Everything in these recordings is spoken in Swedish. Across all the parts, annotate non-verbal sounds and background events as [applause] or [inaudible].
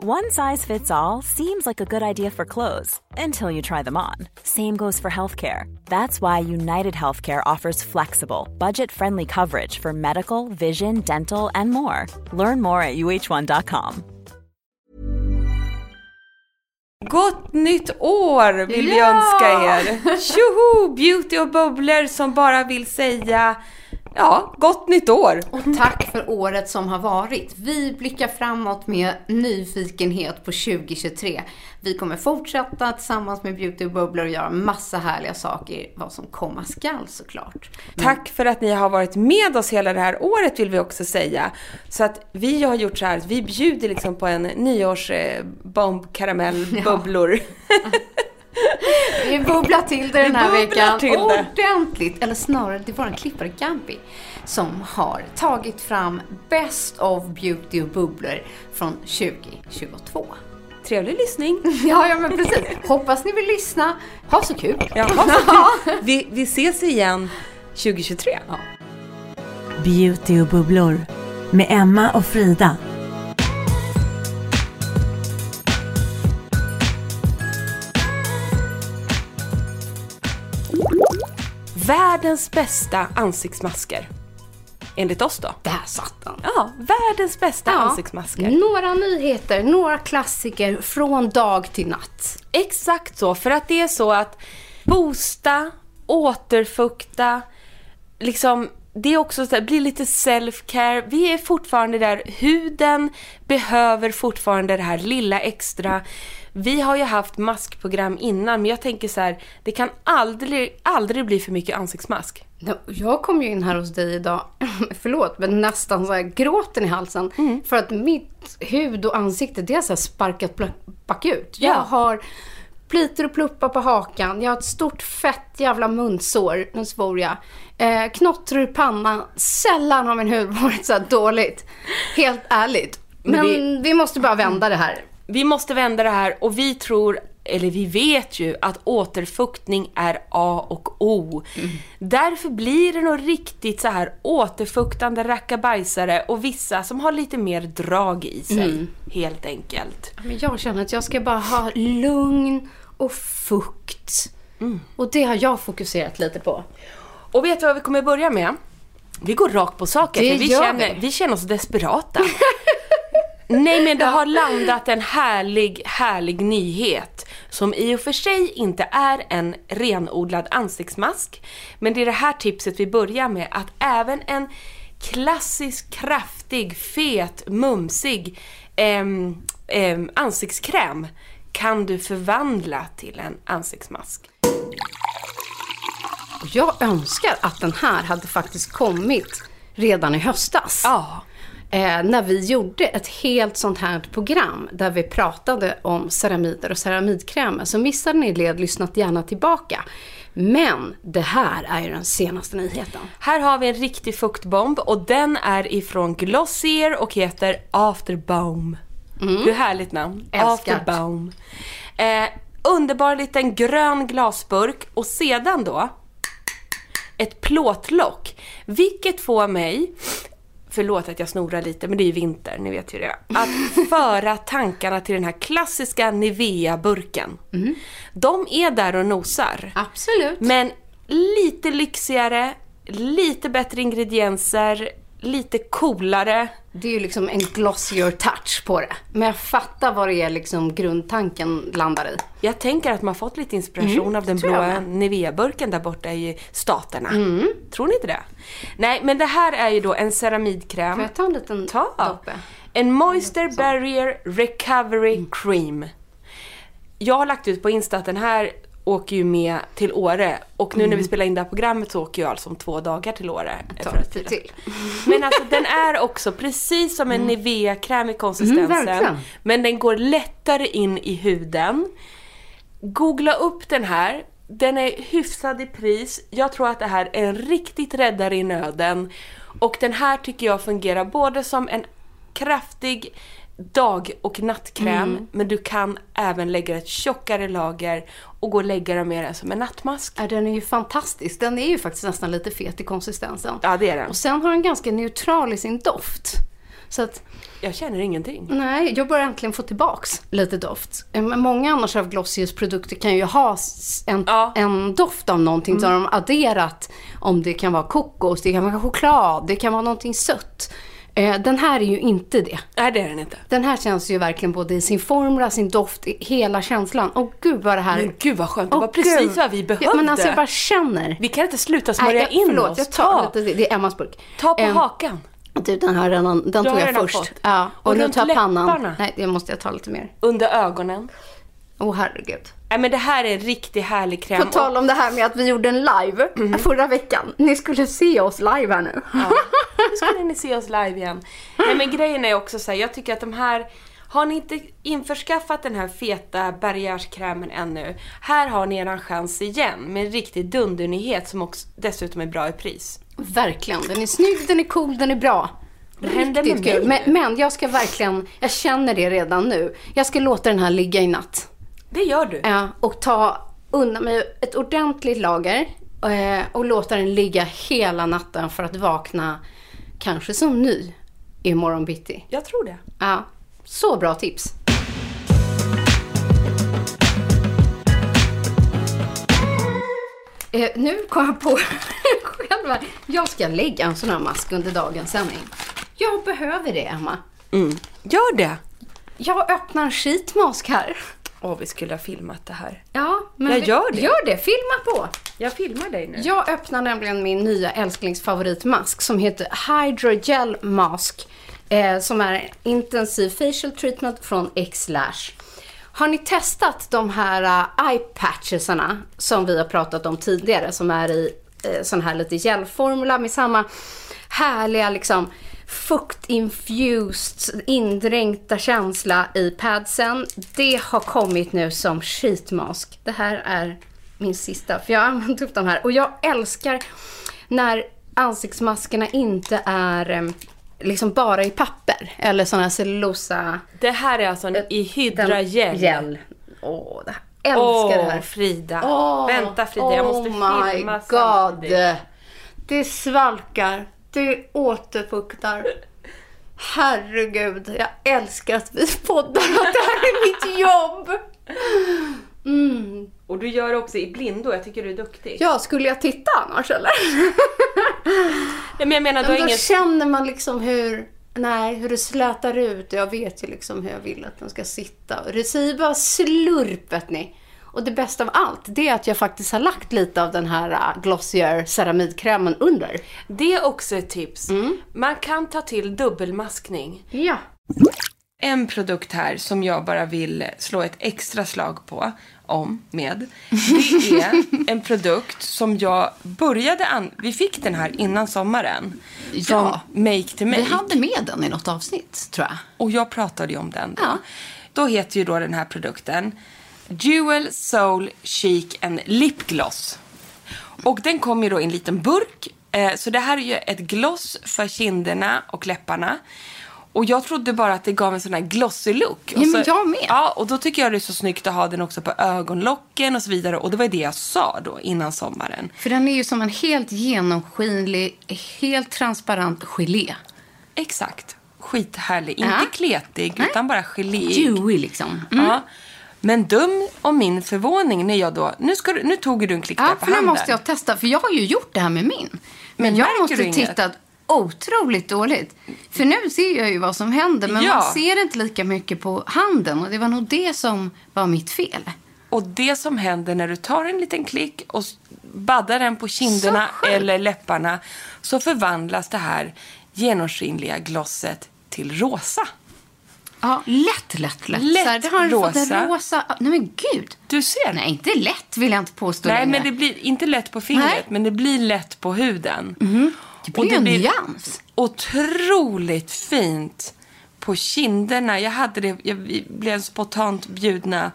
One size fits all seems like a good idea for clothes until you try them on. Same goes for healthcare. That's why United Healthcare offers flexible, budget friendly coverage for medical, vision, dental, and more. Learn more at uh1.com. Gott nytt år vill vi önska er! Tjoho! Beauty och bubblor som bara vill säga ja, gott nytt år! Och tack för året som har varit. Vi blickar framåt med nyfikenhet på 2023. Vi kommer fortsätta tillsammans med Beauty och Bubblor och göra massa härliga saker vad som komma skall såklart. Tack för att ni har varit med oss hela det här året vill vi också säga. Så att vi har gjort så här att vi bjuder liksom på en nyårsbomb, karamell, [laughs] bubblor. [laughs] Vi bubblar till det den här veckan till det. ordentligt. Eller snarare, det är vår klippare Gambi som har tagit fram Best of Beauty och Bubblor från 2022. Trevlig lyssning! [laughs] Ja, ja men precis. Hoppas ni vill lyssna. Ha så kul! Jaha, så kul. [laughs] vi, vi ses igen 2023. Beauty och bubblor med Emma och Frida. Världens bästa ansiktsmasker. Enligt oss då. Där satt den. Ja, världens bästa Ja. ansiktsmasker. Några nyheter, några klassiker från dag till natt. Exakt så, för att det är så att boosta, återfukta, liksom det är också så här, blir lite self-care. Vi är fortfarande där, huden behöver fortfarande det här lilla extra. Vi har ju haft maskprogram innan, men jag tänker så här, det kan aldrig, aldrig bli för mycket ansiktsmask. Jag kom ju in här hos dig idag, [laughs] förlåt, men nästan så här gråten i halsen. För att mitt hud och ansikte, det har så sparkat bakut. Jag Ja. har plitor och pluppar på hakan. Jag har ett stort fett jävla munsår, nu svor jag. Eh, knottrar i pannan. Sällan har min hud varit så här dåligt. Helt ärligt. Men, Men vi måste bara vända det här. Vi måste vända det här och vi tror, eller vi vet ju att återfuktning är A och O. Därför blir det nog riktigt så här återfuktande rackabajsare och vissa som har lite mer drag i sig, helt enkelt. Men jag känner att jag ska bara ha lugn och fukt. Och det har jag fokuserat lite på. Och vet du vad vi kommer börja med? Vi går rakt på saken, Det för vi känner, vi. vi känner oss desperata. [laughs] Nej men det har landat en härlig, härlig nyhet. Som i och för sig inte är en renodlad ansiktsmask. Men det är det här tipset vi börjar med. Att även en klassisk, kraftig, fet, mumsig ehm, ehm, ansiktskräm kan du förvandla till en ansiktsmask. Jag önskar att den här hade faktiskt kommit redan i höstas. Ja. Eh, när vi gjorde ett helt sånt här program där vi pratade om ceramider och ceramidkrämer. Så missade ni led, lyssnat gärna tillbaka. Men det här är ju den senaste nyheten. Här har vi en riktig fuktbomb och den är ifrån Glossier och heter Afterbaum. Hur härligt namn? Älskar. Afterbaum. Eh, underbar liten grön glasburk och sedan då ett plåtlock. Vilket får mig, förlåt att jag snorar lite men det är ju vinter, ni vet ju det. Att föra tankarna till den här klassiska Nivea-burken. De är där och nosar. Absolut. Men lite lyxigare, lite bättre ingredienser, lite coolare. Det är ju liksom en glossier touch på det. Men jag fattar vad det är liksom grundtanken landar i. Jag tänker att man fått lite inspiration av den Mm, tror jag blåa. Nivea-burken där borta i staterna. Mm. Tror ni inte det? Nej, men det här är ju då en ceramidkräm. Får jag ta en liten Ta! doppe? En Moisture Barrier Recovery Cream. Jag har lagt ut på Insta att den här åker ju med till Åre och nu när Mm. vi spelar in det här programmet så åker jag alltså om två dagar till Åre. För att fira. till. [laughs] Men alltså den är också precis som en Nivea-kräm i konsistensen. Mm, men den går lättare in i huden. Googla upp den här. Den är hyfsad i pris. Jag tror att det här är en riktigt räddare i nöden. Och den här tycker jag fungerar både som en kraftig dag och nattkräm, men du kan även lägga ett tjockare lager och gå och lägga den mer som en nattmask. Ja, den är ju fantastisk. Den är ju faktiskt nästan lite fet i konsistensen. Ja, det är den. Och sen har den ganska neutral i sin doft. Så att, Jag känner ingenting. nej, jag börjar äntligen få tillbaks lite doft. Eh, många annars av Glossiers produkter kan ju ha en, Ja. en doft av någonting. Så har de adderat om det kan vara kokos, det kan vara choklad, det kan vara någonting sött. Eh, Den här är ju inte det. Nej, det är den inte. Den här känns ju verkligen både i sin formula, sin doft, hela känslan. Åh gud vad det här... Men gud vad skönt, det Åh, var precis gud. vad vi behövde. Ja, men alltså jag bara känner. Vi kan inte sluta smörja jag, in förlåt, oss. jag tar ta, lite. Det är Emmas burk. ta på Ehm, hakan. Du, den här redan, den Du tog har jag redan först. fått. Ja, och, Och nu tar jag pannan. Nej, det måste jag ta lite mer. Under ögonen. Åh herregud. Nej men det här är en riktigt härlig kräm. På tal om det här med att vi gjorde en live Mhm. förra veckan. Ni skulle se oss live här nu. Nu skulle ni se oss live igen. Nej men grejen är också så här, jag tycker att de här har ni inte införskaffat den här feta barriärskrämen ännu, här har ni eran chans igen med en riktig dundernyhet som också dessutom är bra i pris. Verkligen. Den är snygg, den är cool, den är bra. Riktigt kul. mig Men, men jag ska verkligen, jag känner det redan nu. Jag ska låta den här ligga i natt. Det gör du. Ja, och ta undan mig ett ordentligt lager eh, och låta den ligga hela natten för att vakna kanske som ny imorgon bitti. Jag tror det. Ja, så bra tips. Eh, nu kom jag på [laughs] själv här. Jag ska lägga en sån här mask under dagens sändning. Jag behöver det, Emma. Gör det! Jag öppnar en sheetmask här. Åh, vi skulle ha filmat det här. Ja, men Jag vi- gör det. Gör det, filma på. Jag filmar dig nu. Jag öppnar nämligen min nya älsklingsfavoritmask som heter Hydrogel Mask. Eh, som är en intensiv facial treatment från X-Lash. Har ni testat de här uh, eye patchesarna som vi har pratat om tidigare som är i eh, sån här lite gelformula med samma härliga liksom fuktinfused, indränkta känsla i padsen. Det har kommit nu som sheetmask. Det här är min sista, för jag har använt upp de här. Och jag älskar när ansiktsmaskerna inte är eh, liksom bara i papper eller här cellulosa... Det här är alltså en i hydragel. Gel. Åh, det här. älskar Åh, det här. Frida. Åh, Vänta Frida, jag måste oh my filma god. samtidigt. Det svalkar, det återfuktar. Herregud, jag älskar att vi poddar, att det här är mitt jobb. Mm. Och du gör det också i blindo, jag tycker du är duktig. Ja, skulle jag titta annars eller? Ja, men jag menar, du Men då ingen... känner man liksom hur, nej, hur det slätar ut. Jag vet ju liksom hur jag vill att den ska sitta. Och det säger bara slurp, vet ni. Och det bästa av allt, det är att jag faktiskt har lagt lite av den här uh, Glossier ceramidkrämen under. Det är också ett tips. Mm. Man kan ta till dubbelmaskning. Ja. En produkt här som jag bara vill slå ett extra slag på om med. Det är [laughs] en produkt som jag började an... Vi fick den här innan sommaren. Från Ja. Make to Make. Vi hade med den i något avsnitt, tror jag. Och jag pratade ju om den då. Ja. Då heter ju då den här produkten Jewel Soul Chic and Lip Gloss. Och den kommer ju då i en liten burk. Eh, så det här är ju ett gloss för kinderna och läpparna. Och jag trodde bara att det gav en sån här glossy look. Ja, Och men jag med. Ja, och då tycker jag det är så snyggt att ha den också på ögonlocken och så vidare. Och det var det jag sa då innan sommaren. För den är ju som en helt genomskinlig, helt transparent gelé. Exakt. Skithärlig. Ja. Inte kletig, Nej. utan bara geléig. Dewy liksom. Mm. Ja. Men dum om min förvåning när jag då... Nu, ska du, nu tog du en klick där Ja, på för nu handen. måste jag testa. För jag har ju gjort det här med min. Men, Men jag måste titta... otroligt dåligt. För nu ser jag ju vad som händer, men Ja. man ser inte lika mycket på handen. Och det var nog det som var mitt fel. Och det som händer när du tar en liten klick och baddar den på kinderna eller läpparna så förvandlas det här genomskinliga glosset till rosa. Ja, lätt, lätt, lätt. Lätt Så här, det har fått rosa. en rosa... Nej, men gud. Du ser. Nej, inte lätt vill jag inte påstå Nej, längre. men det blir inte lätt på fingret, Nej. men det blir lätt på huden. Det blir en nyans. otroligt fint på kinderna. Jag hade det, jag, blev spontant bjudna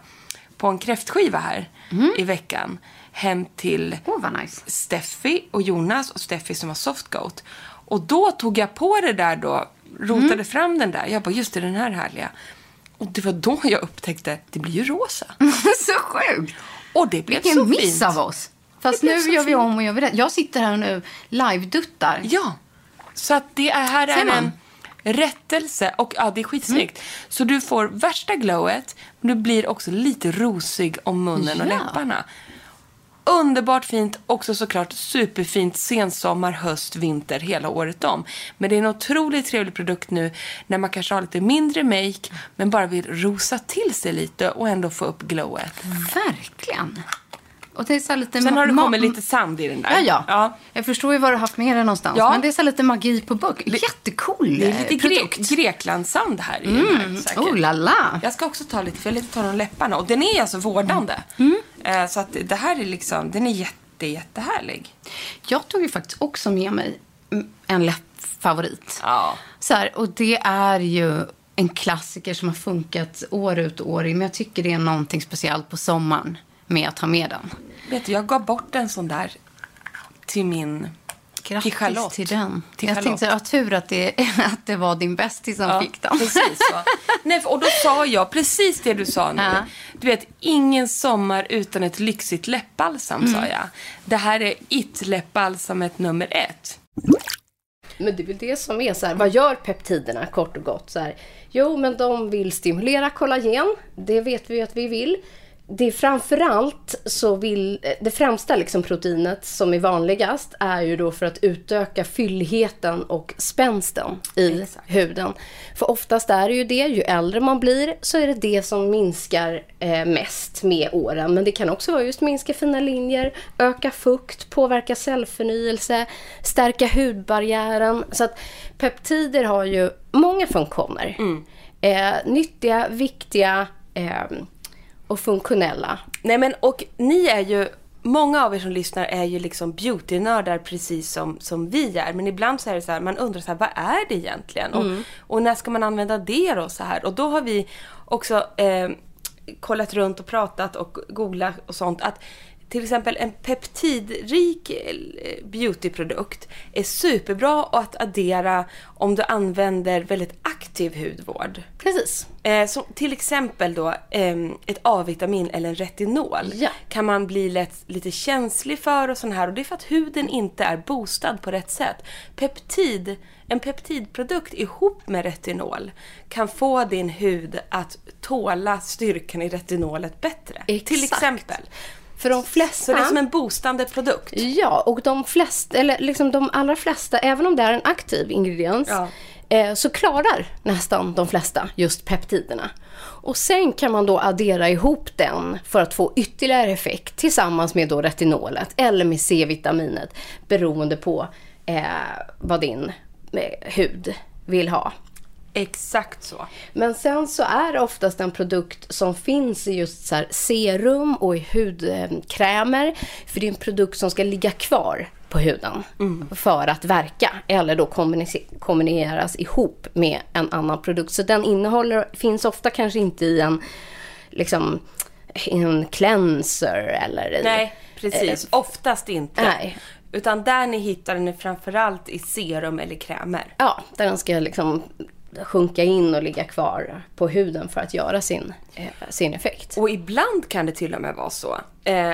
på en kräftskiva här Mm. i veckan. Hem till vad nice. Steffi och Jonas och Steffi som var softgoat. Och då tog jag på det där då, rotade Mm. fram den där. Jag bara, just det, den här härliga. Och det var då jag upptäckte, det blir ju rosa. [laughs] så sjukt. Och det blev Vilken så miss fint. av oss. Fast nu gör vi om och gör vi rätt. Jag sitter här nu live-duttar. Ja, så att det är, här är en rättelse och ja, det är skitsnyggt. Så du får värsta glowet, men du blir också lite rosig om munnen och Ja. läpparna. Underbart fint, också såklart superfint sensommar, höst, vinter, hela året om. Men det är en otroligt trevlig produkt nu när man kanske har lite mindre make men bara vill rosa till sig lite och ändå få upp glowet. Verkligen. Och det är så lite Sen har det kommit lite sand i den där. Ja, ja, ja. Jag förstår ju var du har haft med det någonstans. Ja. Men det är så lite magi på bugg. Jättecool Det är lite produkt. grek, Greklandssand här i den här säkert. Oh la la. Jag ska också ta lite, för jag vill ta de läpparna. Och den är alltså vårdande. Eh, Så att det här är liksom, den är jätte, jättehärlig. Jag tog ju faktiskt också med mig mm, en läppfavorit. Ja. Så här, och det är ju en klassiker som har funkat år ut och år in. Men jag tycker det är någonting speciellt på sommaren med att ha med den. Vet du, jag gav bort en sån där till min... Grattis till Charlotte. till den. Till jag Charlotte. tänkte, ja, tur att det, att det var din bästis som Ja, fick den. Precis så. Nej, och då sa jag precis det du sa nu. Ja. Du vet, ingen sommar utan ett lyxigt läppbalsam, Mm. sa jag. Det här är it-läppbalsamet nummer ett. Men det är väl det som är så här, vad gör peptiderna kort och gott? Så här, jo, men de vill stimulera kollagen, det vet vi ju att vi vill. Det är framförallt så vill, det främsta liksom proteinet som är vanligast är ju då för att utöka fylligheten och spänsten i huden. För oftast är det ju det, ju äldre man blir så är det det som minskar eh, mest med åren. Men det kan också vara just minska fina linjer, öka fukt, påverka cellförnyelse, stärka hudbarriären. Så att peptider har ju många funktioner. Eh, nyttiga, viktiga eh, och funktionella. Nej men och ni är ju, många av er som lyssnar är ju liksom beautynördar precis som, som vi är. Men ibland så är det så här, man undrar så här, vad är det egentligen? Och, och när ska man använda det då så här? Och då har vi också eh, kollat runt och pratat och googlat och sånt. Att till exempel en peptidrik eh, beautyprodukt är superbra att addera om du använder väldigt aktiv hudvård. Precis. Eh, så till exempel då eh, ett A-vitamin eller en retinol Ja. kan man bli lätt, lite känslig för och sån här och det är för att huden inte är boostad på rätt sätt. Peptid, en peptidprodukt ihop med retinol kan få din hud att tåla styrkan i retinolet bättre. Till Exakt. exempel. För de flesta... Så det är som en boostande produkt. Ja, och de flesta, eller liksom de allra flesta, även om det är en aktiv ingrediens, Ja. eh, så klarar nästan de flesta just peptiderna. Och sen kan man då addera ihop den för att få ytterligare effekt tillsammans med då retinolet eller med C-vitaminet beroende på eh, vad din eh, hud vill ha. Exakt så. Men sen så är det oftast en produkt som finns i just så serum och i hudkrämer. För det är en produkt som ska ligga kvar på huden för att verka. Eller då kombine- kombineras ihop med en annan produkt. Så den innehåller, finns ofta kanske inte i en, liksom, en cleanser eller Nej, precis. Oftast inte. nej. Utan där ni hittar den är framförallt i serum eller krämer. Ja, där den ska liksom sjunka in och ligga kvar på huden för att göra sin, eh, sin effekt. Och ibland kan det till och med vara så, eh,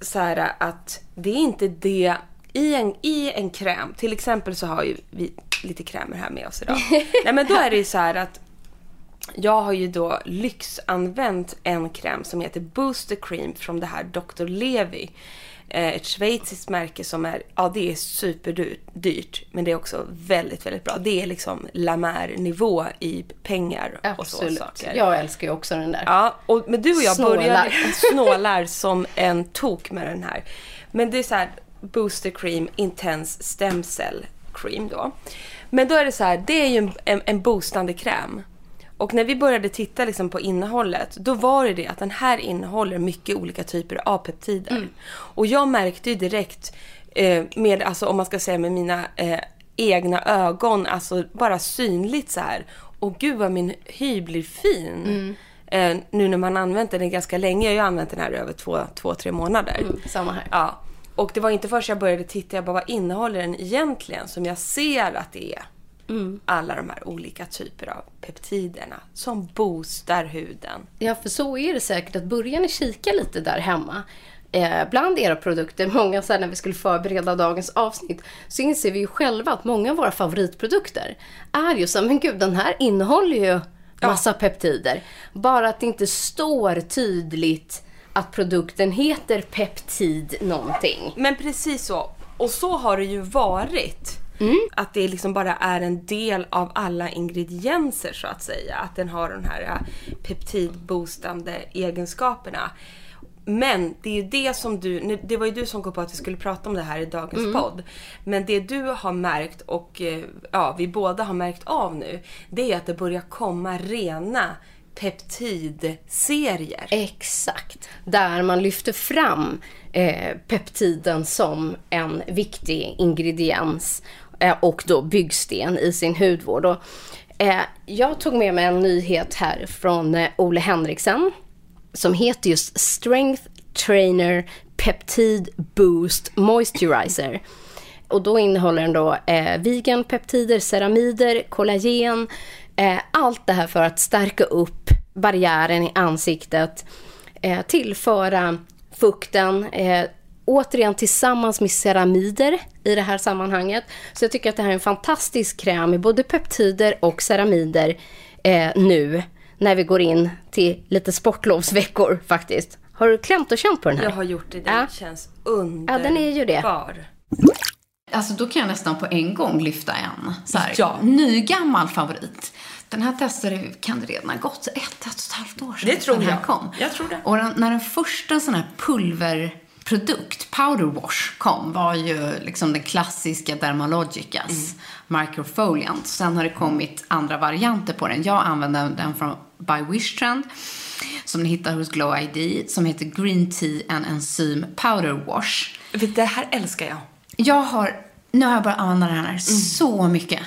så här att det är inte det i en, i en kräm, till exempel så har ju vi lite krämer här med oss idag. [laughs] Nej men då är det ju så här att jag har ju då lyxanvänt en kräm som heter Booster Cream från det här Dr. Levi. Eh, ett schweiziskt märke som är, ja det är superdyrt, dyrt, men det är också väldigt, väldigt bra. Det är liksom La Mer-nivå i pengar och så saker. Jag älskar ju också den där. Ja, och, men du och jag Snålar. började [laughs] snålar som en tok med den här. Men det är så här Booster Cream Intense Stem Cell Cream då. Men då är det så här, det är ju en, en, en boostande kräm. Och när vi började titta liksom på innehållet, då var det det att den här innehåller mycket olika typer av peptider. Och jag märkte ju direkt, eh, med, alltså, om man ska säga med mina eh, egna ögon, alltså bara synligt så här. Och gud vad min hy blir fin. Eh, nu när man använt den ganska länge, jag har ju använt den här över två, två tre månader. Samma här. Ja. Och det var inte först jag började titta, jag bara vad innehåller den egentligen? Som jag ser att det är alla de här olika typer av peptiderna som boostar huden. Ja, för så är det säkert att börjar ni kika lite där hemma eh, bland era produkter, [laughs] många så här, när vi skulle förbereda dagens avsnitt, så inser vi ju själva att många av våra favoritprodukter är ju så men gud den här innehåller ju massa peptider. Bara att det inte står tydligt att produkten heter peptid någonting. Men precis så. Och så har det ju varit. Att det liksom bara är en del av alla ingredienser så att säga. Att den har de här äh, peptidboostande egenskaperna. Men det är ju det som du, det var ju du som kom på att vi skulle prata om det här i dagens podd. Men det du har märkt och eh, ja, vi båda har märkt av nu, det är att det börjar komma rena peptidserier. Exakt. Där man lyfter fram eh, peptiden som en viktig ingrediens Eh, och då byggsten i sin hudvård. Och, eh, jag tog med mig en nyhet här från eh, Ole Henriksen som heter just Strength Trainer Peptid Boost Moisturizer. Och då innehåller den då eh, vegan peptider, ceramider, kollagen, eh, allt det här för att stärka upp barriären i ansiktet, eh, tillföra fukten, eh, återigen tillsammans med ceramider i det här sammanhanget. Så jag tycker att det här är en fantastisk kräm med både peptider och ceramider eh, nu när vi går in till lite sportlovsveckor faktiskt. Har du klämt och känt på den här? Jag har gjort det, den Ja. känns underbar. Ja, den är ju det. Alltså då kan jag nästan på en gång lyfta en så här, Ja. ny gammal favorit. Den här testade kan det redan ha gått ett, ett och ett halvt år sedan Det tror den här jag. kom. Jag tror det. Och den, när den första sån här pulverprodukt, powder wash, kom var ju liksom den klassiska Dermalogicas microfoliant. Sen har det kommit andra varianter på den. Jag använder den från By Wish Trend som ni hittar hos Glow ID som heter Green Tea and Enzym Powder Wash. Vet, Det här älskar jag. Jag har, nu har jag börjat använda den här så mycket.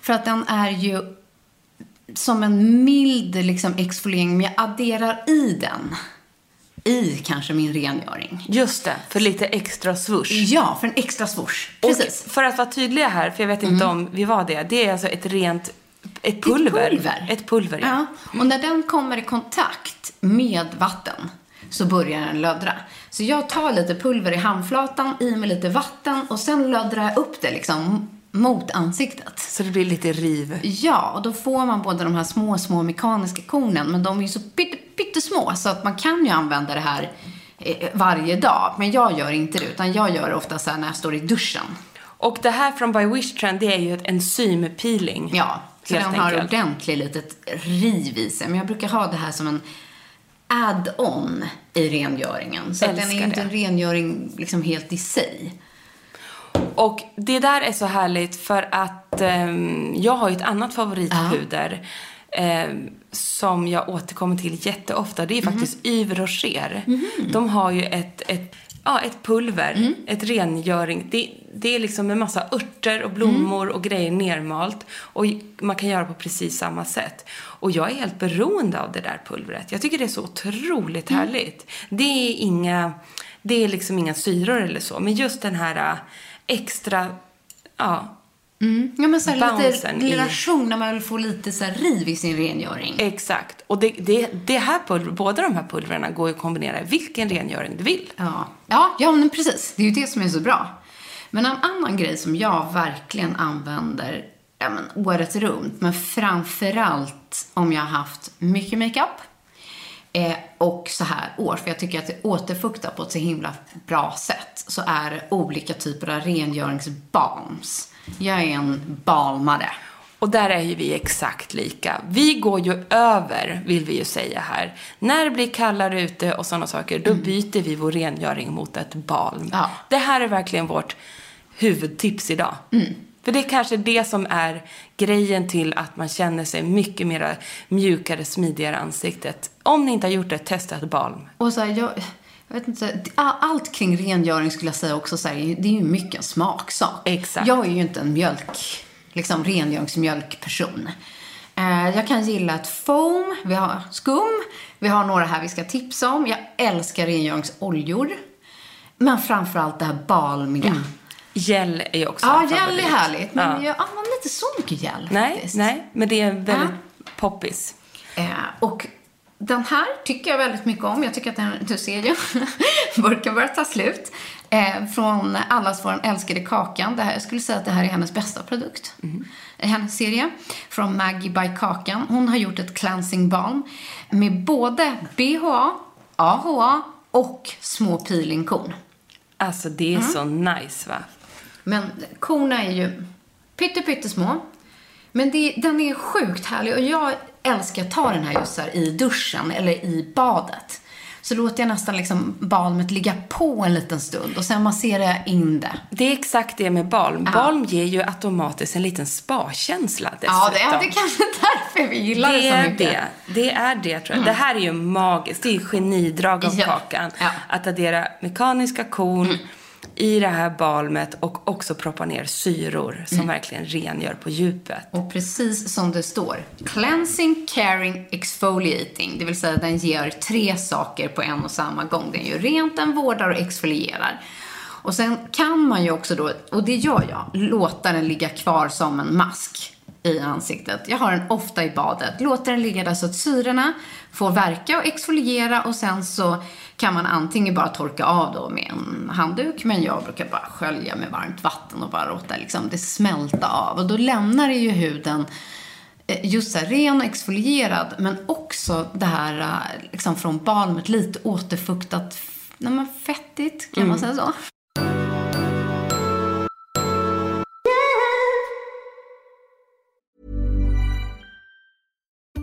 För att den är ju som en mild liksom, exfoliering, men jag adderar i den. I kanske min rengöring. Just det, för lite extra swoosh. Ja, för en extra swoosh. Precis. Och för att vara tydliga här, för jag vet inte om vi var det. Det är alltså ett rent ett pulver. Ett pulver. Ett pulver, ja. Ja, och när den kommer i kontakt med vatten så börjar den löddra. Så jag tar lite pulver i handflatan, i med lite vatten och sen löddrar jag upp det liksom mot ansiktet. Så det blir lite riv. Ja, och då får man både de här små, små mekaniska kornen, men de är ju så pytte, pyttesmå så att man kan ju använda det här eh, varje dag. Men jag gör inte det, utan jag gör det ofta så här när jag står i duschen. Och det här från By Wish Trend, det är ju ett enzympeeling. Ja, så den har ordentligt litet riv i sig. Men jag brukar ha det här som en add-on i rengöringen. Så att den är Älskar inte en rengöring liksom helt i sig. Och det där är så härligt för att ehm, jag har ju ett annat favoritpuder ehm, som jag återkommer till jätteofta. Det är faktiskt Yves Rocher. De har ju ett, ett, ja, ett pulver, ett rengöring. Det, det är liksom med massa örter och blommor och grejer nermalt. Och man kan göra på precis samma sätt. Och jag är helt beroende av det där pulvret. Jag tycker det är så otroligt härligt. Det är inga, det är liksom inga syror eller så. Men just den här extra, ja, Ja, men så här lite i- relation när man vill få lite så här riv i sin rengöring. exakt. Och det, det, det här pulver, båda de här pulverna går ju att kombinera i vilken rengöring du vill. Ja. Ja, ja, men precis. Det är ju det som är så bra. Men en annan grej som jag verkligen använder ja, men, året runt, men framförallt om jag har haft mycket makeup eh, och så här år, för jag tycker att det återfuktar på ett så himla bra sätt, så är det olika typer av rengöringsbalms. Jag är en balmare. Och där är ju vi exakt lika. Vi går ju över, vill vi ju säga här. När det blir kallare ute och sådana saker, då byter vi vår rengöring mot ett balm. Ja. Det här är verkligen vårt huvudtips idag. För det är kanske det som är grejen till att man känner sig mycket mer mjukare, smidigare i ansiktet. Om ni inte har gjort det, testa ett balm. Och så här, jag, jag vet inte, allt kring rengöring skulle jag säga också så här, det är ju mycket en smaksak. Exakt. Jag är ju inte en mjölk, liksom rengöringsmjölkperson. Eh, jag kan gilla ett foam, vi har skum, vi har några här vi ska tipsa om. Jag älskar rengöringsoljor. Men framförallt det här balmiga. Gel är ju också Ja, gel är härligt, men Ja. jag använder inte så mycket gel Nej, faktiskt. nej, men det är väldigt poppis. Eh, och den här tycker jag väldigt mycket om. Jag tycker att den, du ser ju, [laughs] burken börjar ta slut. Eh, från Allas vår älskade Kakan. Det här, jag skulle säga att det här är hennes bästa produkt. i Hennes serie. Från Maggie by Kakan. Hon har gjort ett cleansing balm med både BHA, AHA och små peelingkorn. Alltså det är Mm. så nice va? Men korna är ju pytte, pyttesmå. Men det, den är sjukt härlig och jag älskar att ta den här just här i duschen eller i badet. Så låter jag nästan liksom balmet ligga på en liten stund och sen masserar jag in det. Det är exakt det med balm. Ja. Balm ger ju automatiskt en liten spa-känsla dessutom. Ja, det är, det är kanske därför vi gillar det, det så är mycket. Mm. det. Det är det tror jag. Det här är ju magiskt. Det är ju genidrag av Ja. kakan. Ja. Att addera mekaniska korn i det här balmet och också proppa ner syror som verkligen rengör på djupet. Och precis som det står, cleansing, caring, exfoliating. Det vill säga den ger tre saker på en och samma gång. Den gör rent, den vårdar och exfolierar. Och sen kan man ju också då, och det gör jag, låta den ligga kvar som en mask i ansiktet. Jag har den ofta i badet. Låter den ligga där så att syrorna får verka och exfoliera och sen så kan man antingen bara torka av då med en handduk, men jag brukar bara skölja med varmt vatten och bara låta liksom det smälta av. Och då lämnar det ju huden eh, just så här ren och exfolierad, men också det här eh, liksom från balmet lite återfuktat, nej, fettigt, kan man säga så?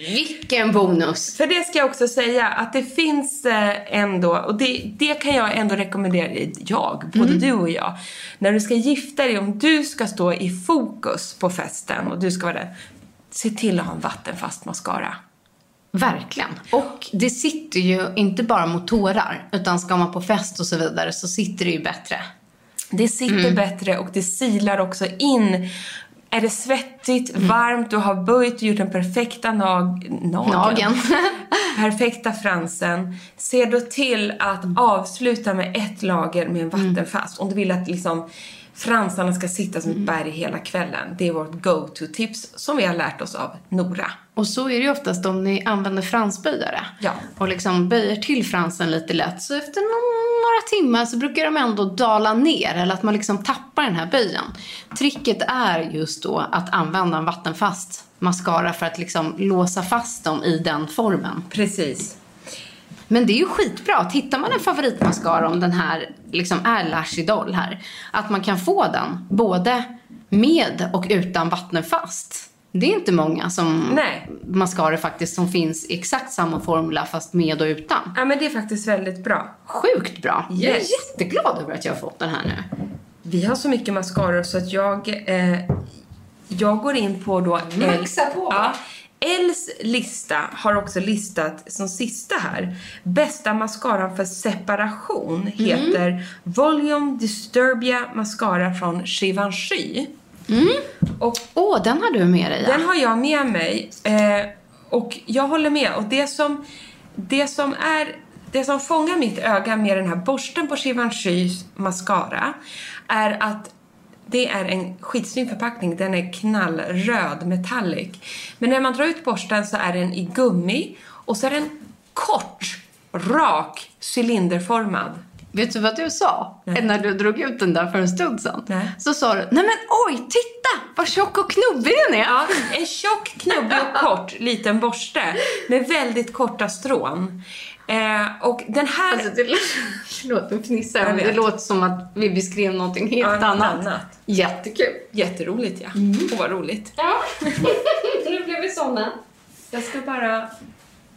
Vilken bonus! För det ska jag också säga att det finns eh, ändå, och det, det kan jag ändå rekommendera, jag, både du och jag. När du ska gifta dig, om du ska stå i fokus på festen och du ska vara där, se till att ha en vattenfast mascara. Verkligen. Och det sitter ju inte bara mot tårar, utan ska man på fest och så vidare så sitter det ju bättre. Det sitter bättre och det silar också in. Är det svettigt, varmt, du har böjt gjort den perfekta nag nageln. Nageln. [laughs] perfekta fransen. Se då till att avsluta med ett lager med en vattenfast. Om du vill att liksom fransarna ska sitta som ett berg hela kvällen. Det är vårt go-to-tips som vi har lärt oss av Nora. Och så är det ju oftast om ni använder fransböjare. Ja. Och liksom böjer till fransen lite lätt. Så efter nå- några timmar så brukar de ändå dala ner. Eller att man liksom tappar den här böjen. Tricket är just då att använda en vattenfast mascara för att liksom låsa fast dem i den formen. Precis. Men det är ju skitbra. Hittar man en favoritmascara om den här liksom är Lash Idol här. Att man kan få den både med och utan vattenfast. Det är inte många som Nej. mascaror faktiskt som finns i exakt samma formula fast med och utan. Ja, men det är faktiskt väldigt bra. Sjukt bra. Jag är Yes. jätteglad över att jag har fått den här nu. Vi har så mycket mascaror så att jag, eh, jag går in på då... Maxa på. Ja. Els lista har också listat som sista här. Bästa mascaran för separation heter Volume Disturbia Mascara från Givenchy. Och Åh, den har du med dig ja. den har jag med mig. Eh, och jag håller med. Och det som, det som är det som fångar mitt öga med den här borsten på Givenchy's mascara är att det är en skitsnygg förpackning. Den är knallröd, metallic. Men när man drar ut borsten så är den i gummi och så är den kort, rak, cylinderformad. Vet du vad du sa? När du drog ut den där för en stund sedan. Nej. Så sa du, nej men oj, titta vad tjock och knubbig den är. Ja, en tjock, knubbig och kort liten borste med väldigt korta strån. Eh, och den här... Alltså, det, nu [laughs] fnissar men Det låter som att vi beskrev någonting helt Ja, annat. annat. Jättekul. Jätteroligt, ja. Åh, vad roligt. Ja, [laughs] nu blev vi såna. Jag ska bara...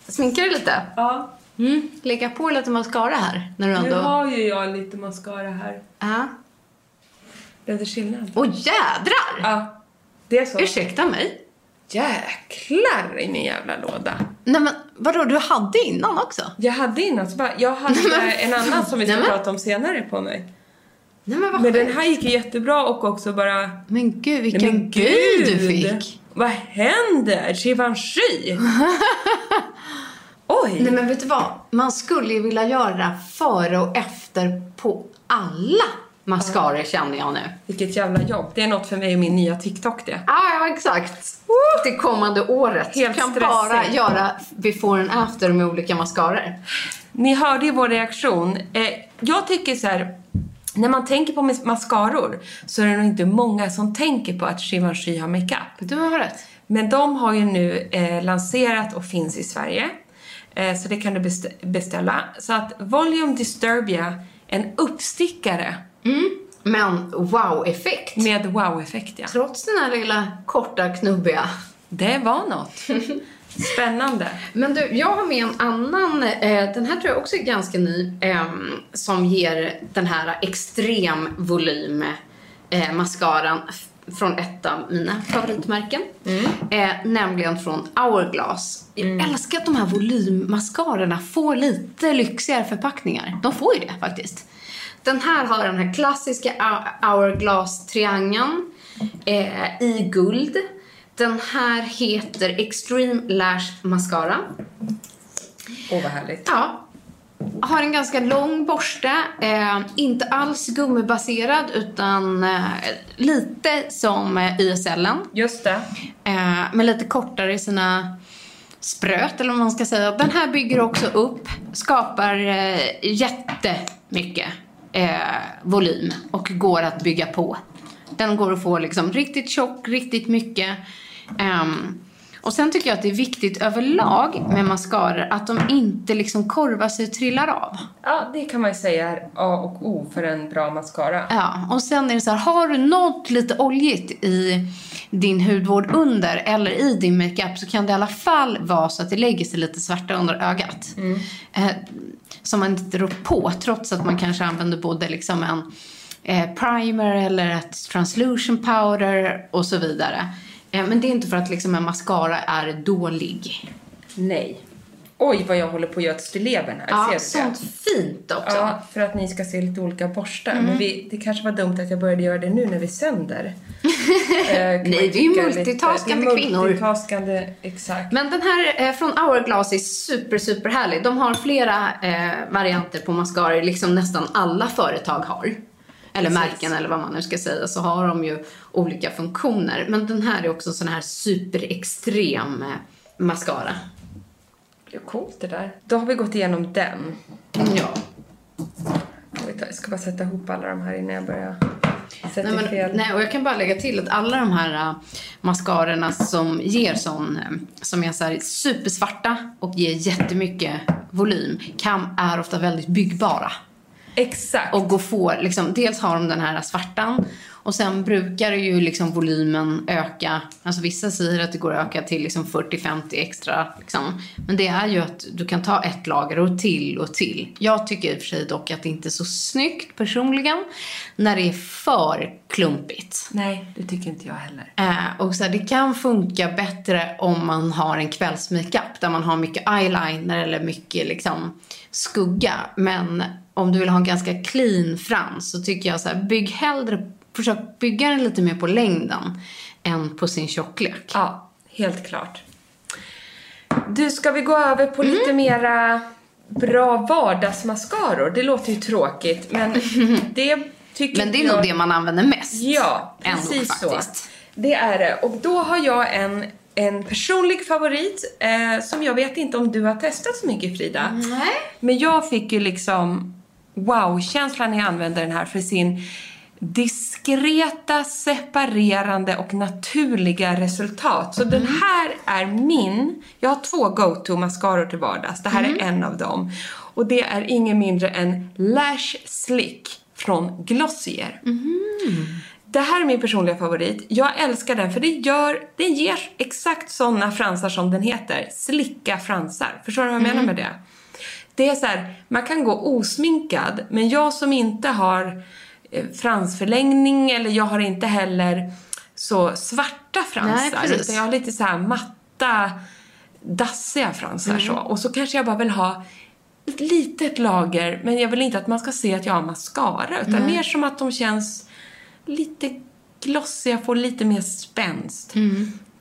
Sminka dig lite. Ja, Mm. Lägga på lite mascara här. När du nu ändå... har ju jag lite mascara här. Ja. Blev det skillnad? Åh jädrar! Ja, det är så. Ursäkta mig. Jäklar i min jävla låda. Nej men vadå, du hade innan också? Jag hade innan, så bara, jag hade en annan som vi ska Nej, men- prata om senare på mig. Nej men Men den här gick ju jättebra och också bara... Men gud, vilken Nej, men gud du fick. Vad händer? Givenchy? [laughs] Oj! Nej men vet du vad? Man skulle ju vilja göra före och efter på alla mascaror känner jag nu. Vilket jävla jobb. Det är något för mig och min nya TikTok det. Ja, ja exakt. Det kommande året. Helt kan stressig. bara göra before and after med olika mascaror. Ni hörde ju vår reaktion. Eh, jag tycker så här, när man tänker på mas- mascaror så är det nog inte många som tänker på att Givenchy har makeup. Du har rätt. Men de har ju nu eh, lanserat och finns i Sverige. Eh, så det kan du best- beställa. Så att Volume Disturbia, en uppstickare Men wow-effekt. med wow-effekt ja. Trots den här lilla korta knubbiga. Det var något. [laughs] Spännande. Men du, jag har med en annan, eh, den här tror jag också är ganska ny, ehm, som ger den här extrem volym eh, mascaran från ett av mina favoritmärken. Eh, nämligen från Hourglass. Jag älskar att de här volymmascarorna får lite lyxigare förpackningar. De får ju det faktiskt. Den här har den här klassiska Hou- Hourglass-triangeln eh, i guld. Den här heter Extreme Lash Mascara. Åh, vad härligt. Ja. Har en ganska lång borste. Eh, inte alls gummibaserad utan eh, lite som eh, YSLen. Just det. Eh, men lite kortare i sina spröt eller vad man ska säga. Den här bygger också upp, skapar eh, jättemycket eh, volym och går att bygga på. Den går att få liksom riktigt tjock, riktigt mycket. Ehm, och sen tycker jag att det är viktigt överlag med mascaror att de inte liksom korvar sig och trillar av. Ja, det kan man ju säga är A och O för en bra mascara. Ja, och sen är det så här, har du något lite oljigt i din hudvård under eller i din makeup så kan det i alla fall vara så att det lägger sig lite svarta under ögat. Eh, som man inte rår på trots att man kanske använder både liksom en eh, primer eller ett translution powder och så vidare. Eh, men det är inte för att liksom en mascara är dålig. Nej. Oj, vad jag håller på att göra ett stilleben här. Ja, Ser du det? sånt fint också. Ja, för att ni ska se lite olika borstar. Men vi, det kanske var dumt att jag började göra det nu när vi sänder. [laughs] Eh, Nej, vi är lite. multitaskande är kvinnor. Multitaskande, exakt. Men den här eh, från Hourglass är super, super härlig. De har flera eh, varianter på mascaror, liksom nästan alla företag har. eller Precis. märken eller vad man nu ska säga, så har de ju olika funktioner. Men den här är också en sån här superextrem eh, mascara. Det är coolt det där. Då har vi gått igenom den. Ja. Jag ska bara sätta ihop alla de här innan jag börjar sätta Nej, men, fel. nej, och jag kan bara lägga till att alla de här uh, mascarorna som ger sån, eh, som är så här supersvarta och ger jättemycket volym, kan, är ofta väldigt byggbara. Exakt. Och gå få, liksom, dels har de den här svartan och sen brukar ju liksom volymen öka. Alltså vissa säger att det går att öka till liksom 40-50 extra. Liksom. Men det är ju att du kan ta ett lager och till och till. Jag tycker i och för sig dock att det inte är så snyggt personligen när det är för klumpigt. Nej, det tycker inte jag heller. Eh, och så här, det kan funka bättre om man har en kvällsmakeup där man har mycket eyeliner eller mycket liksom, skugga. Men om du vill ha en ganska clean frans så tycker jag så här, bygg hellre, försök bygga den lite mer på längden än på sin tjocklek. Ja, helt klart. Du, ska vi gå över på lite mera bra vardagsmascaror? Det låter ju tråkigt, men [laughs] det tycker Men det är jag... nog det man använder mest. Ja, Ändå, precis så. faktiskt. Det är det. Och då har jag en, en personlig favorit eh, som jag vet inte om du har testat så mycket Frida. Nej. Men jag fick ju liksom wow-känslan när jag använde den här för sin diskreta, separerande och naturliga resultat. Så den här är min. Jag har två go-to mascaror till vardags. Det här är en av dem. Och det är ingen mindre än Lash Slick från Glossier. Det här är min personliga favorit. Jag älskar den för det gör, den ger exakt såna fransar som den heter. Slicka fransar. Förstår du vad jag menar med det? Det är så här, man kan gå osminkad, men jag som inte har fransförlängning eller jag har inte heller så svarta Nej, fransar. precis. utan jag har lite så matta, dassiga fransar så. Och så kanske jag bara vill ha ett litet lager, men jag vill inte att man ska se att jag har mascara. Utan mer som att de känns lite glossiga, får lite mer spänst.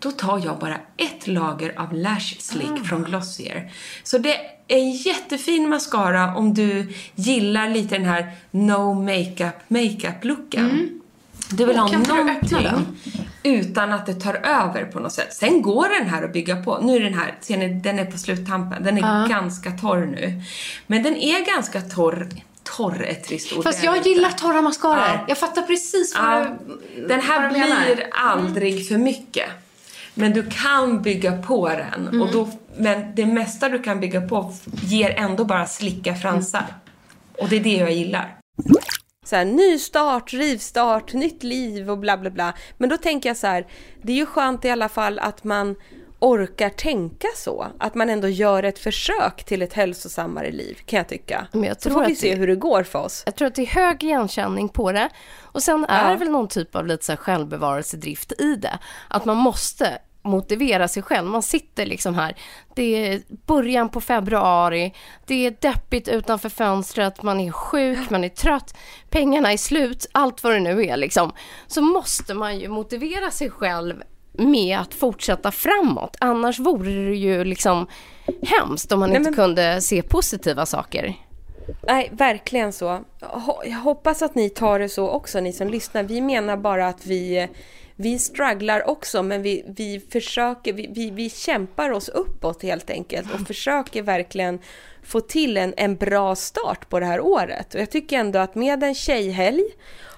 Då tar jag bara ett lager av Lash Slick från Glossier. Så det är en jättefin mascara om du gillar lite den här no makeup makeup-looken. Du vill Och ha inte någonting utan att det tar över på något sätt. Sen går den här att bygga på. Nu är den här, ser ni, den är på sluttampen. Den är ganska torr nu. Men den är ganska torr. Torr är ett trist ord. Fast jag det gillar inte. torra mascaror. Ja. Jag fattar precis vad Ja, du den här blir aldrig för mycket. Men du kan bygga på den. Mm. Och då, men det mesta du kan bygga på ger ändå bara slicka fransar. Och det är det jag gillar. Så här, ny start, rivstart, nytt liv och bla bla bla. Men då tänker jag så här, det är ju skönt i alla fall att man orkar tänka så. Att man ändå gör ett försök till ett hälsosammare liv, kan jag tycka. Men jag så tror får vi se det- hur det går för oss. Jag tror att det är hög igenkänning på det. Och sen är Ja. det väl någon typ av lite så här självbevarelsedrift i det. Att man måste motivera sig själv. Man sitter liksom här, det är början på februari, det är deppigt utanför fönstret, man är sjuk, man är trött, pengarna är slut, allt vad det nu är liksom. Så måste man ju motivera sig själv med att fortsätta framåt. Annars vore det ju liksom hemskt om man Nej, inte men- kunde se positiva saker. Nej, verkligen så. Jag hoppas att ni tar det så också, ni som lyssnar. Vi menar bara att vi, vi strugglar också, men vi, vi försöker, vi, vi, vi kämpar oss uppåt helt enkelt och försöker verkligen få till en, en bra start på det här året. Och jag tycker ändå att med en tjejhelg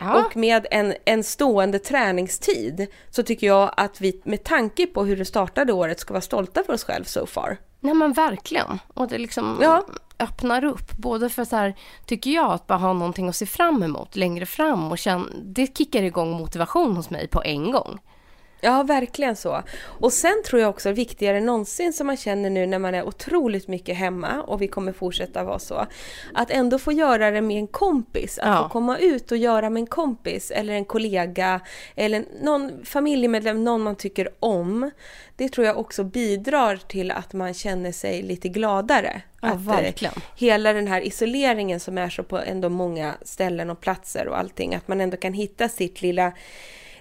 Ja. och med en, en stående träningstid så tycker jag att vi med tanke på hur det startade året ska vara stolta för oss själva so far. Nej men verkligen. Och det liksom Ja öppnar upp. Både för så här, tycker jag, att bara ha någonting att se fram emot längre fram. Och känn, det kickar igång motivation hos mig på en gång. Ja, verkligen så. Och sen tror jag också viktigare än någonsin som man känner nu när man är otroligt mycket hemma och vi kommer fortsätta vara så. Att ändå få göra det med en kompis. Att Ja. få komma ut och göra med en kompis eller en kollega eller någon familjemedlem, någon man tycker om. Det tror jag också bidrar till att man känner sig lite gladare. Ja, att, eh, verkligen. hela den här isoleringen som är så på ändå många ställen och platser och allting, att man ändå kan hitta sitt lilla,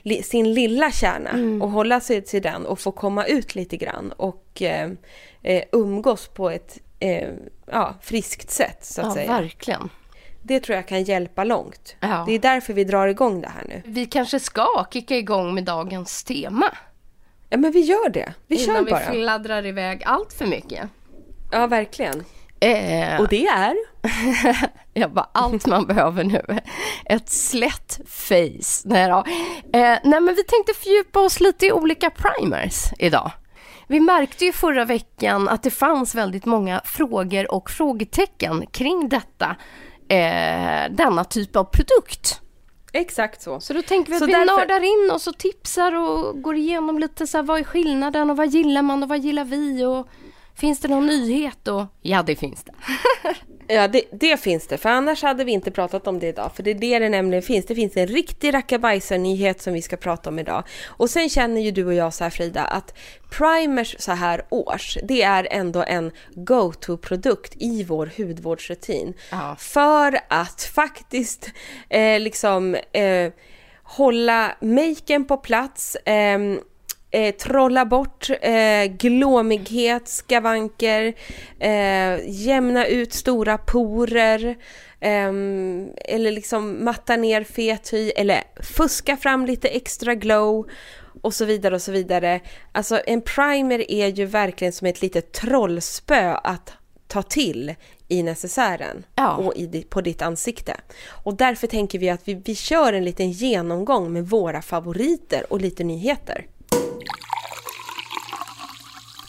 li, sin lilla kärna Mm. och hålla sig till den och få komma ut lite grann och eh, eh, umgås på ett eh, ja, friskt sätt så att Ja, säga. verkligen. Det tror jag kan hjälpa långt. Ja. Det är därför vi drar igång det här nu. Vi kanske ska kicka igång med dagens tema. Ja men vi gör det. Vi innan kör bara. vi fladdrar iväg allt för mycket. Ja verkligen. Eh, Och det är? [laughs] jag bara, allt man behöver nu. Ett slätt face. Nej, då. Eh, nej men vi tänkte fördjupa oss lite i olika primers idag. Vi märkte ju förra veckan att det fanns väldigt många frågor och frågetecken kring detta, eh, denna typ av produkt. Exakt så. Så då tänker vi att Så vi därför- nördar in oss och tipsar och går igenom lite så här, vad är skillnaden och vad gillar man och vad gillar vi och finns det någon nyhet och ja det finns det. [laughs] Ja, det, det finns det. För annars hade vi inte pratat om det idag. För det är det det nämligen finns. Det finns en riktig rackabajsar-nyhet som vi ska prata om idag. Och sen känner ju du och jag så här Frida, att primers så här års, det är ändå en go-to-produkt i vår hudvårdsrutin. Ja. För att faktiskt eh, liksom eh, hålla maken på plats, ehm, eh, trolla bort eh, glåmighet, skavanker, eh, jämna ut stora porer, ehm, eller liksom matta ner fet hy, eller fuska fram lite extra glow och så vidare och så vidare. Alltså en primer är ju verkligen som ett litet trollspö att ta till i necessären Ja. och i, på ditt ansikte. Och därför tänker vi att vi, vi kör en liten genomgång med våra favoriter och lite nyheter.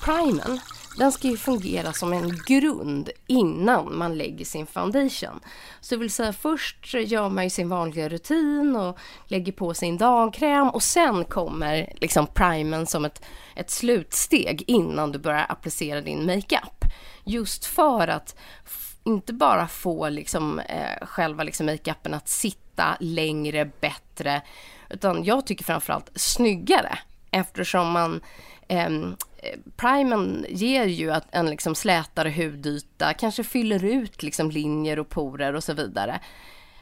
Primern, den ska ju fungera som en grund innan man lägger sin foundation. Så det vill säga först gör man ju sin vanliga rutin och lägger på sin dagkräm och sen kommer liksom primern som ett, ett slutsteg innan du börjar applicera din makeup. Just för att inte bara få liksom, eh, själva liksom makeupen att sitta längre, bättre, utan jag tycker framförallt snyggare eftersom man eh, Primen ger ju att en liksom slätare hudyta, kanske fyller ut liksom linjer och porer och så vidare.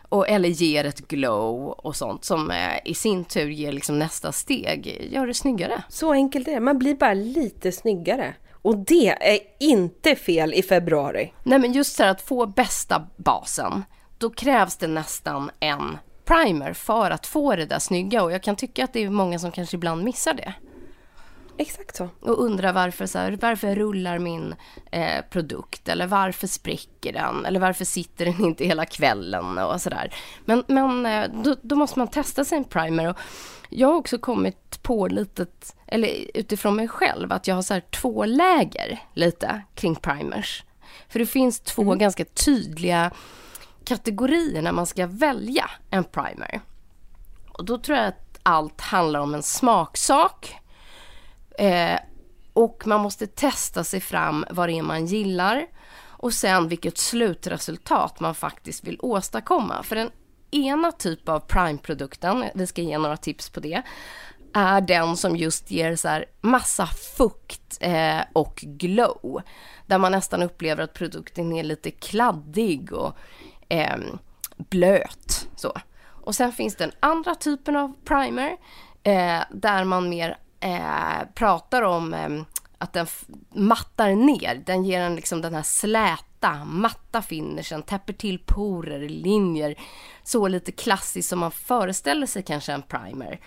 Och, eller ger ett glow och sånt som eh, i sin tur ger liksom nästa steg, gör det snyggare. Så enkelt är det, man blir bara lite snyggare. Och det är inte fel i februari. Nej men just så här att få bästa basen, då krävs det nästan en primer för att få det där snygga och jag kan tycka att det är många som kanske ibland missar det. Exakt så. och undrar varför, så här, varför rullar min eh, produkt eller varför spricker den eller varför sitter den [laughs] inte hela kvällen och sådär. Men, men eh, då, då måste man testa sin primer och jag har också kommit på lite, eller utifrån mig själv, att jag har så här två läger lite kring primers. För det finns två ganska tydliga kategorier när man ska välja en primer. Och då tror jag att allt handlar om en smaksak. Eh, och man måste testa sig fram vad det är man gillar. Och sen vilket slutresultat man faktiskt vill åstadkomma. För den ena typ av prime-produkten, vi ska ge några tips på det, är den som just ger så här massa fukt eh, och glow. Där man nästan upplever att produkten är lite kladdig och eh, blöt. Så. Och sen finns den andra typen av primer eh, där man mer eh, pratar om eh, att den mattar ner. Den ger en liksom den här släta, matta finishen, täpper till porer, linjer. Så lite klassiskt som man föreställer sig kanske en primer.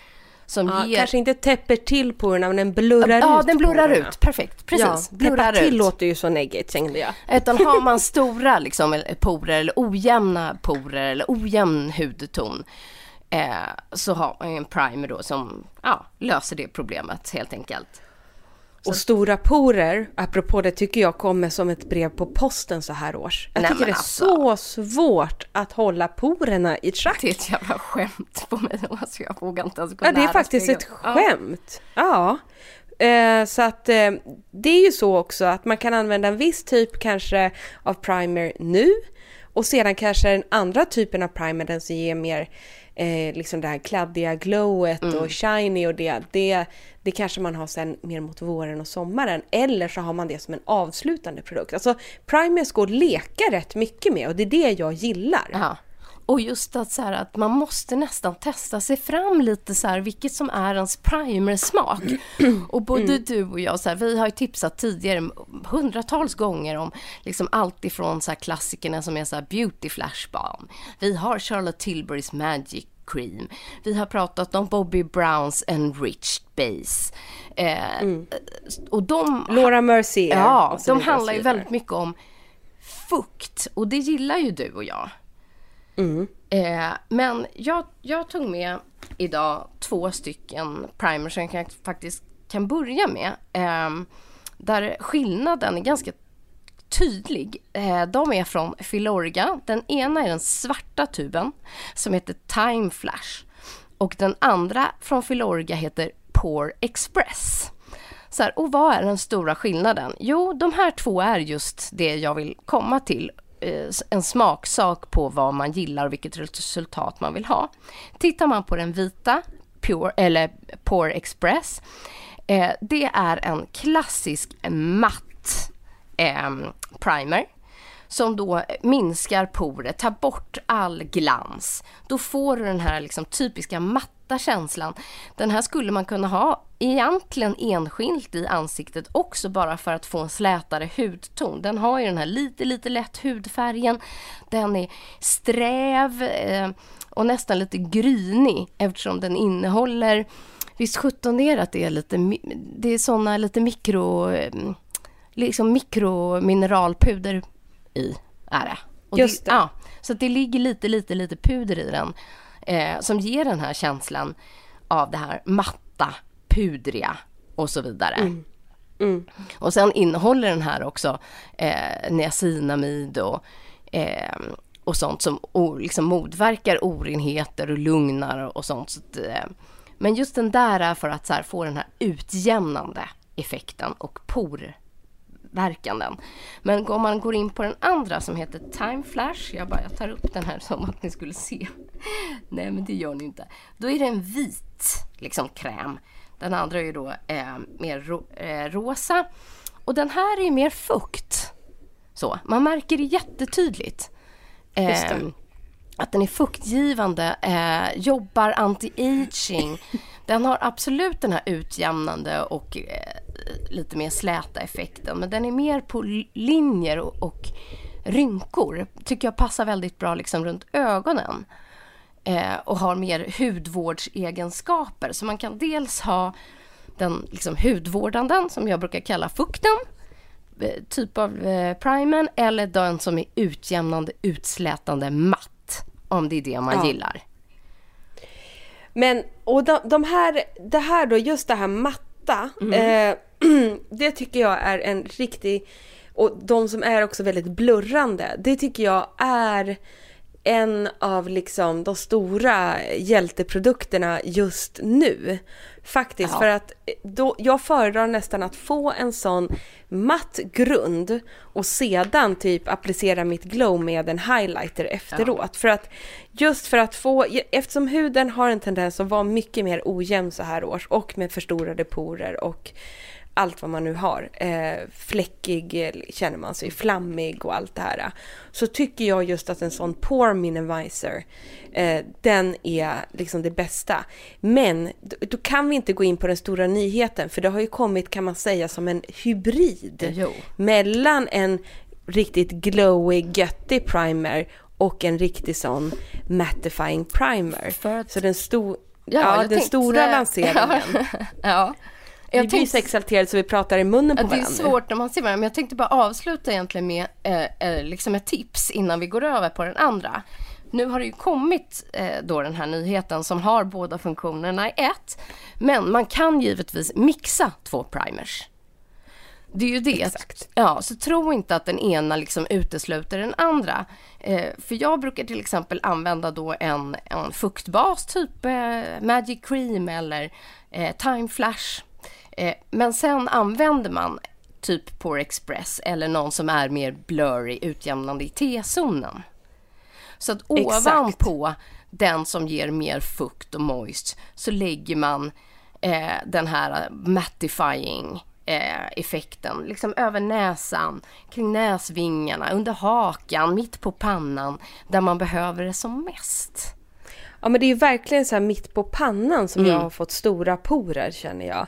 Som Ja, ger... Kanske inte täpper till porerna men den blurrar Ja, ut den blurrar porerna. ut. Perfekt. Precis. Ja, blurrar täppa till ut. låter ju så negativt tänkte jag. Utan har man [laughs] stora liksom, porer eller ojämna porer eller ojämn hudton eh, så har man ju en primer då som ja, löser det problemet helt enkelt. Och stora porer, apropå det, tycker jag kommer som ett brev på posten så här års. Jag Nej, tycker det är alltså. så svårt att hålla porerna i schack. Det är ett jävla skämt på mig. [laughs] Alltså, jag vågar inte ens gå Ja, det är faktiskt spegeln. ett skämt. Ja. Eh, så att eh, det är ju så också att man kan använda en viss typ kanske av primer nu och sedan kanske den andra typen av primer, den som ger mer eh, liksom det här kladdiga glowet Mm. och shiny och det, det, det kanske man har sen mer mot våren och sommaren. Eller så har man det som en avslutande produkt. Alltså primers går att leka rätt mycket med och det är det jag gillar. Ja. Och just att, så här, att man måste nästan testa sig fram lite så här, vilket som är ens primersmak. [clears throat] Och både Mm. du och jag, så här, vi har ju tipsat tidigare hundratals gånger om liksom allt ifrån så här, klassikerna som är så här, beauty flash balm. Vi har Charlotte Tilburys Magic Cream. Vi har pratat om Bobby Browns Enriched Base. Eh, Och de... Laura Mercier Ja, de handlar ju väldigt mycket om fukt och det gillar ju du och jag. Mm. Eh, men jag, jag tog med idag två stycken primers som jag kan, faktiskt kan börja med. Eh, där skillnaden är ganska tydlig. Eh, de är från Filorga. Den ena är den svarta tuben som heter Time Flash. Och den andra från Filorga heter Pore Express. Så här, och vad är den stora skillnaden? Jo, de här två är just det jag vill komma till. Eh, en smaksak på vad man gillar och vilket resultat man vill ha. Tittar man på den vita, Pure, eller Pore Express, eh, det är en klassisk matt eh, primer som då minskar porer, tar bort all glans. Då får du den här liksom typiska matta känslan. Den här skulle man kunna ha egentligen enskilt i ansiktet också bara för att få en slätare hudton. Den har ju den här lite, lite lätt hudfärgen. Den är sträv eh, och nästan lite grynig eftersom den innehåller Visst sjutton är det att det är lite, det är såna lite mikro, eh, liksom mikromineralpuder i, är det. Och Just det. Ja, så det ligger lite, lite, lite puder i den eh, som ger den här känslan av det här matta, pudriga och så vidare. Och sen innehåller den här också eh, niacinamid och, eh, och sånt som o, liksom motverkar orenheter och lugnar och sånt. Så att, eh, men just den där är för att så här, få den här utjämnande effekten och porverkanden. Men om man går in på den andra som heter Time Flash, jag bara jag tar upp den här som att ni skulle se. [laughs] Nej men det gör ni inte. Då är det en vit liksom kräm. Den andra är ju då eh, mer ro, eh, rosa. Och den här är mer fukt. Så, man märker det jättetydligt. Just det. Eh, att den är fuktgivande, eh, jobbar anti-aging. [laughs] Den har absolut den här utjämnande och eh, lite mer släta effekten. Men den är mer på linjer och, och rynkor. Tycker jag passar väldigt bra liksom runt ögonen. Eh, och har mer hudvårdsegenskaper. Så man kan dels ha den liksom hudvårdande som jag brukar kalla fukten eh, typ av eh, primern eller den som är utjämnande, utslätande, matt. Om det är det man Ja. gillar. Men, och de, de här, det här då, just det här matta, eh, [clears throat] det tycker jag är en riktig, och de som är också väldigt blurrande, det tycker jag är en av liksom de stora hjälteprodukterna just nu. Faktiskt, Ja. för att då, jag föredrar nästan att få en sån matt grund och sedan typ applicera mitt glow med en highlighter efteråt. För att just för att få, eftersom huden har en tendens att vara mycket mer ojämn så här års och med förstorade porer och allt vad man nu har. Eh, fläckig eh, känner man sig, flammig och allt det här. Så tycker jag just att en sån pore minimizer, eh, den är liksom det bästa. Men då, kan vi inte gå in på den stora nyheten, för det har ju kommit kan man säga som en hybrid Jo. mellan en riktigt glowy, göttig primer och en riktig sån mattifying primer. Så den, sto- ja, jag den stora lanseringen. [laughs] ja. Vi Jag blir tänkte- så exalterade så vi pratar i munnen på Ja, det är varandra. svårt när man ser varandra, men jag tänkte bara avsluta egentligen med eh, eh, liksom ett tips innan vi går över på den andra. Nu har det ju kommit eh, då den här nyheten som har båda funktionerna i ett. Men man kan givetvis mixa två primers. Det är ju det. Exakt. Ja, så tro inte att den ena liksom utesluter den andra. Eh, för jag brukar till exempel använda då en, en fuktbas, typ eh, Magic Cream eller eh, Time Flash. Eh, men sen använder man typ Pore Express eller någon som är mer blurry, utjämnande i T-zonen. Så att Exakt. ovanpå den som ger mer fukt och moist så lägger man eh, den här mattifying eh, effekten. Liksom över näsan, kring näsvingarna, under hakan, mitt på pannan. Där man behöver det som mest. Ja men det är verkligen så här mitt på pannan som Mm. jag har fått stora porer känner jag.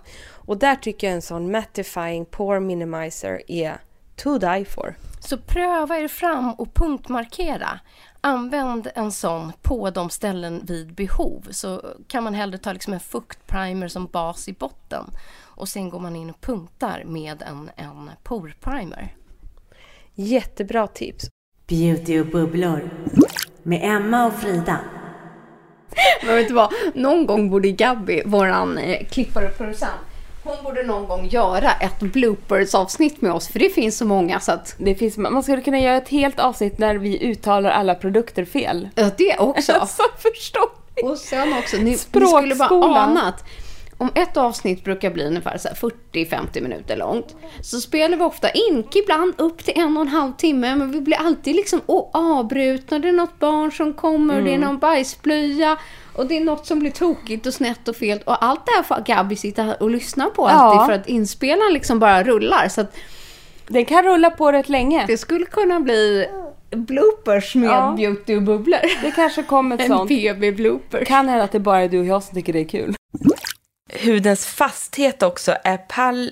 Och där tycker jag en sån mattifying pore minimizer är to die for. Så pröva er fram och punktmarkera. Använd en sån på de ställen vid behov. Så kan man hellre ta liksom en fuktprimer som bas i botten. Och sen går man in och punktar med en, en porprimer. Jättebra tips. Beauty och bubblor med Emma och Frida. Men vet du vad? Någon gång borde Gabby, våran eh, klippare och producent, hon borde någon gång göra ett bloopers-avsnitt med oss. För det finns så många så att... Det finns, man skulle kunna göra ett helt avsnitt där vi uttalar alla produkter fel. Ja, det också. [laughs] Alltså förstå. Och sen också, ni, ni skulle bara ana att om ett avsnitt brukar bli ungefär så här 40-50 minuter långt så spelar vi ofta in, ibland upp till en och en halv timme, men vi blir alltid liksom avbrutna. Det är något barn som kommer, det är någon bajsblöja och det är något som blir tokigt och snett och fel. Och allt det här får Gabi sitta här och lyssna på alltid Ja. för att inspelaren liksom bara rullar. Så att Den kan rulla på rätt länge. det skulle kunna bli bloopers med Ja. beauty och bubblor. Det kanske kommer ett [laughs] En sånt. PB-blooper. Kan hända att det bara är du och jag som tycker det är kul. Hudens fasthet också är pal...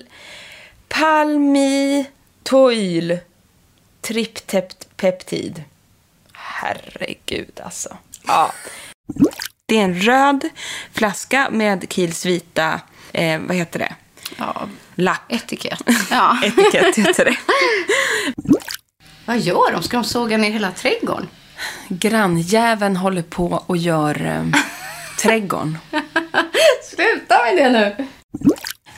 palmitoyl tripteptid. Herregud alltså. Ja. Det är en röd flaska med Kiehl's vita, eh, vad heter det? Ja, Lapp. etikett. [laughs] Ja. Etikett heter det. [laughs] Vad gör de? Ska de såga ner hela trädgården? Grannjäveln håller på och gör eh, [laughs] trädgården. Sluta med det nu!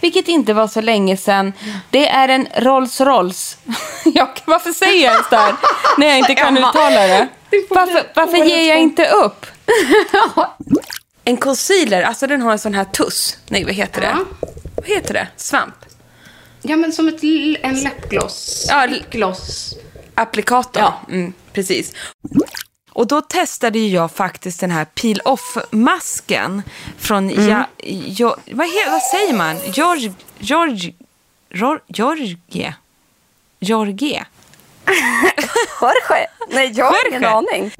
Vilket inte var så länge sedan. Det är en Rolls Royce. Jag, varför säger jag ens det här när jag inte kan uttala det? Varför, varför ger jag inte upp? [laughs] En concealer, alltså den har en sån här tuss. Nej, vad heter det? Vad heter det? Svamp? Ja, men som ett, en läppgloss. Ja, l- Gloss. Applikator. Ja. Mm, precis. Och då testade jag faktiskt den här peel off-masken från ja, jo, vad, he, vad säger man? George, George, Ror- Georgie? Georgie? Jorge? Nej, jag har ingen Jorge. aning.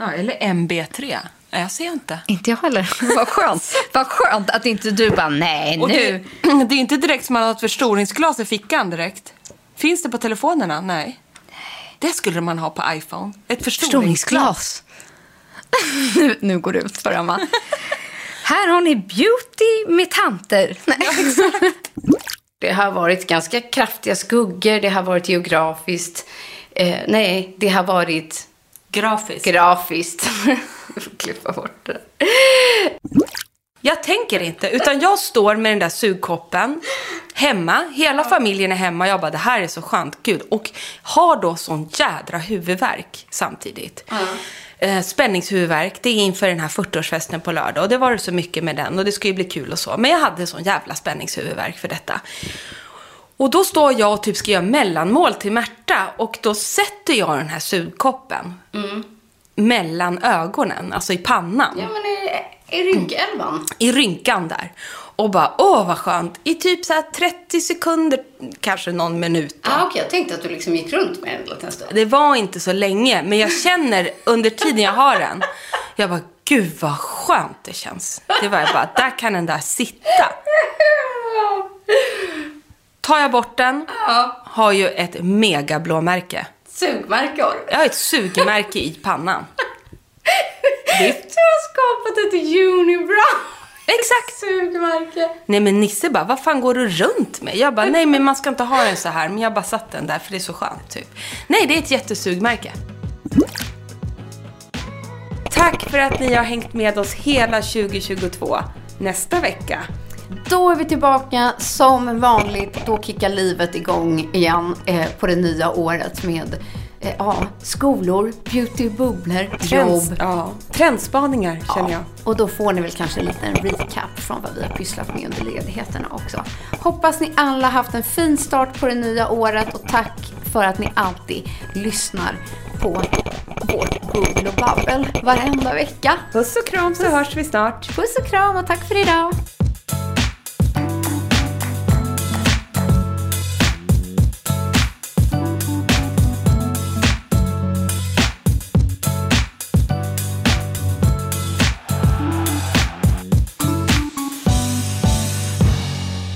Ja, eller MB3. Nej, Jag ser inte. Inte jag heller. [laughs] Vad skönt. Vad skönt att inte du bara, nej nu. det, [clears throat] det är inte direkt som man har ett förstoringsglas i fickan direkt. Finns det på telefonerna? Nej. Det skulle man ha på iPhone. Ett förstoringsglas. Förstoringsglas. nu, [laughs] nu går det ut för Emma. Här har ni beauty med tanter. [laughs] Nej. Det har varit ganska kraftiga skuggor, det har varit geografiskt. Eh, nej, det har varit Grafiskt. grafiskt. Jag [laughs] får klippa bort det. Jag tänker inte, utan jag står med den där sugkoppen hemma. Hela familjen är hemma. Jag bara, det här är så skönt. Gud. Och har då sån jädra huvudvärk samtidigt. Eh, spänningshuvudvärk. Det är inför den här 40-årsfesten på lördag. Och det var det så mycket med den. Och det ska ju bli kul och så. Men jag hade sån jävla spänningshuvudvärk för detta. Och då står jag och typ ska göra mellanmål till Märta. Och då sätter jag den här sugkoppen. Mellan ögonen, alltså i pannan Ja, men i, i rynkälvan. i rynkan där. Och bara, åh vad skönt. I typ så här 30 sekunder, kanske någon minut. Då. Ah, Okej, jag tänkte att du liksom gick runt med den en stund. Det var inte så länge, men jag känner under tiden jag har den. Jag bara, gud vad skönt det känns. Det var jag bara, där kan den där sitta. [laughs] Tar jag bort den, har ju ett megablåmärke. Sugmärkor. Jag har ett sugmärke i pannan. Det [laughs] är... Du har skapat ett unibrow. Exakt. [laughs] Sugmärke. Nej men Nisse bara, vad fan går du runt med? Jag bara, nej men man ska inte ha den så här. Men jag bara satt den där för det är så skönt typ. Nej, det är ett jättesugmärke. Tack för att ni har hängt med oss hela 2022. Nästa vecka. Då är vi tillbaka som vanligt. Då kickar livet igång igen eh, på det nya året med eh, ja, skolor, beauty, bubblor, Trends, jobb. ja, trendspaningar känner jag. Och då får ni väl kanske en liten recap från vad vi har pysslat med under ledigheterna också. Hoppas ni alla haft en fin start på det nya året och tack för att ni alltid lyssnar på vårt bubbel och babbel varenda vecka. Puss och kram så hörs vi snart. Puss och kram och tack för idag!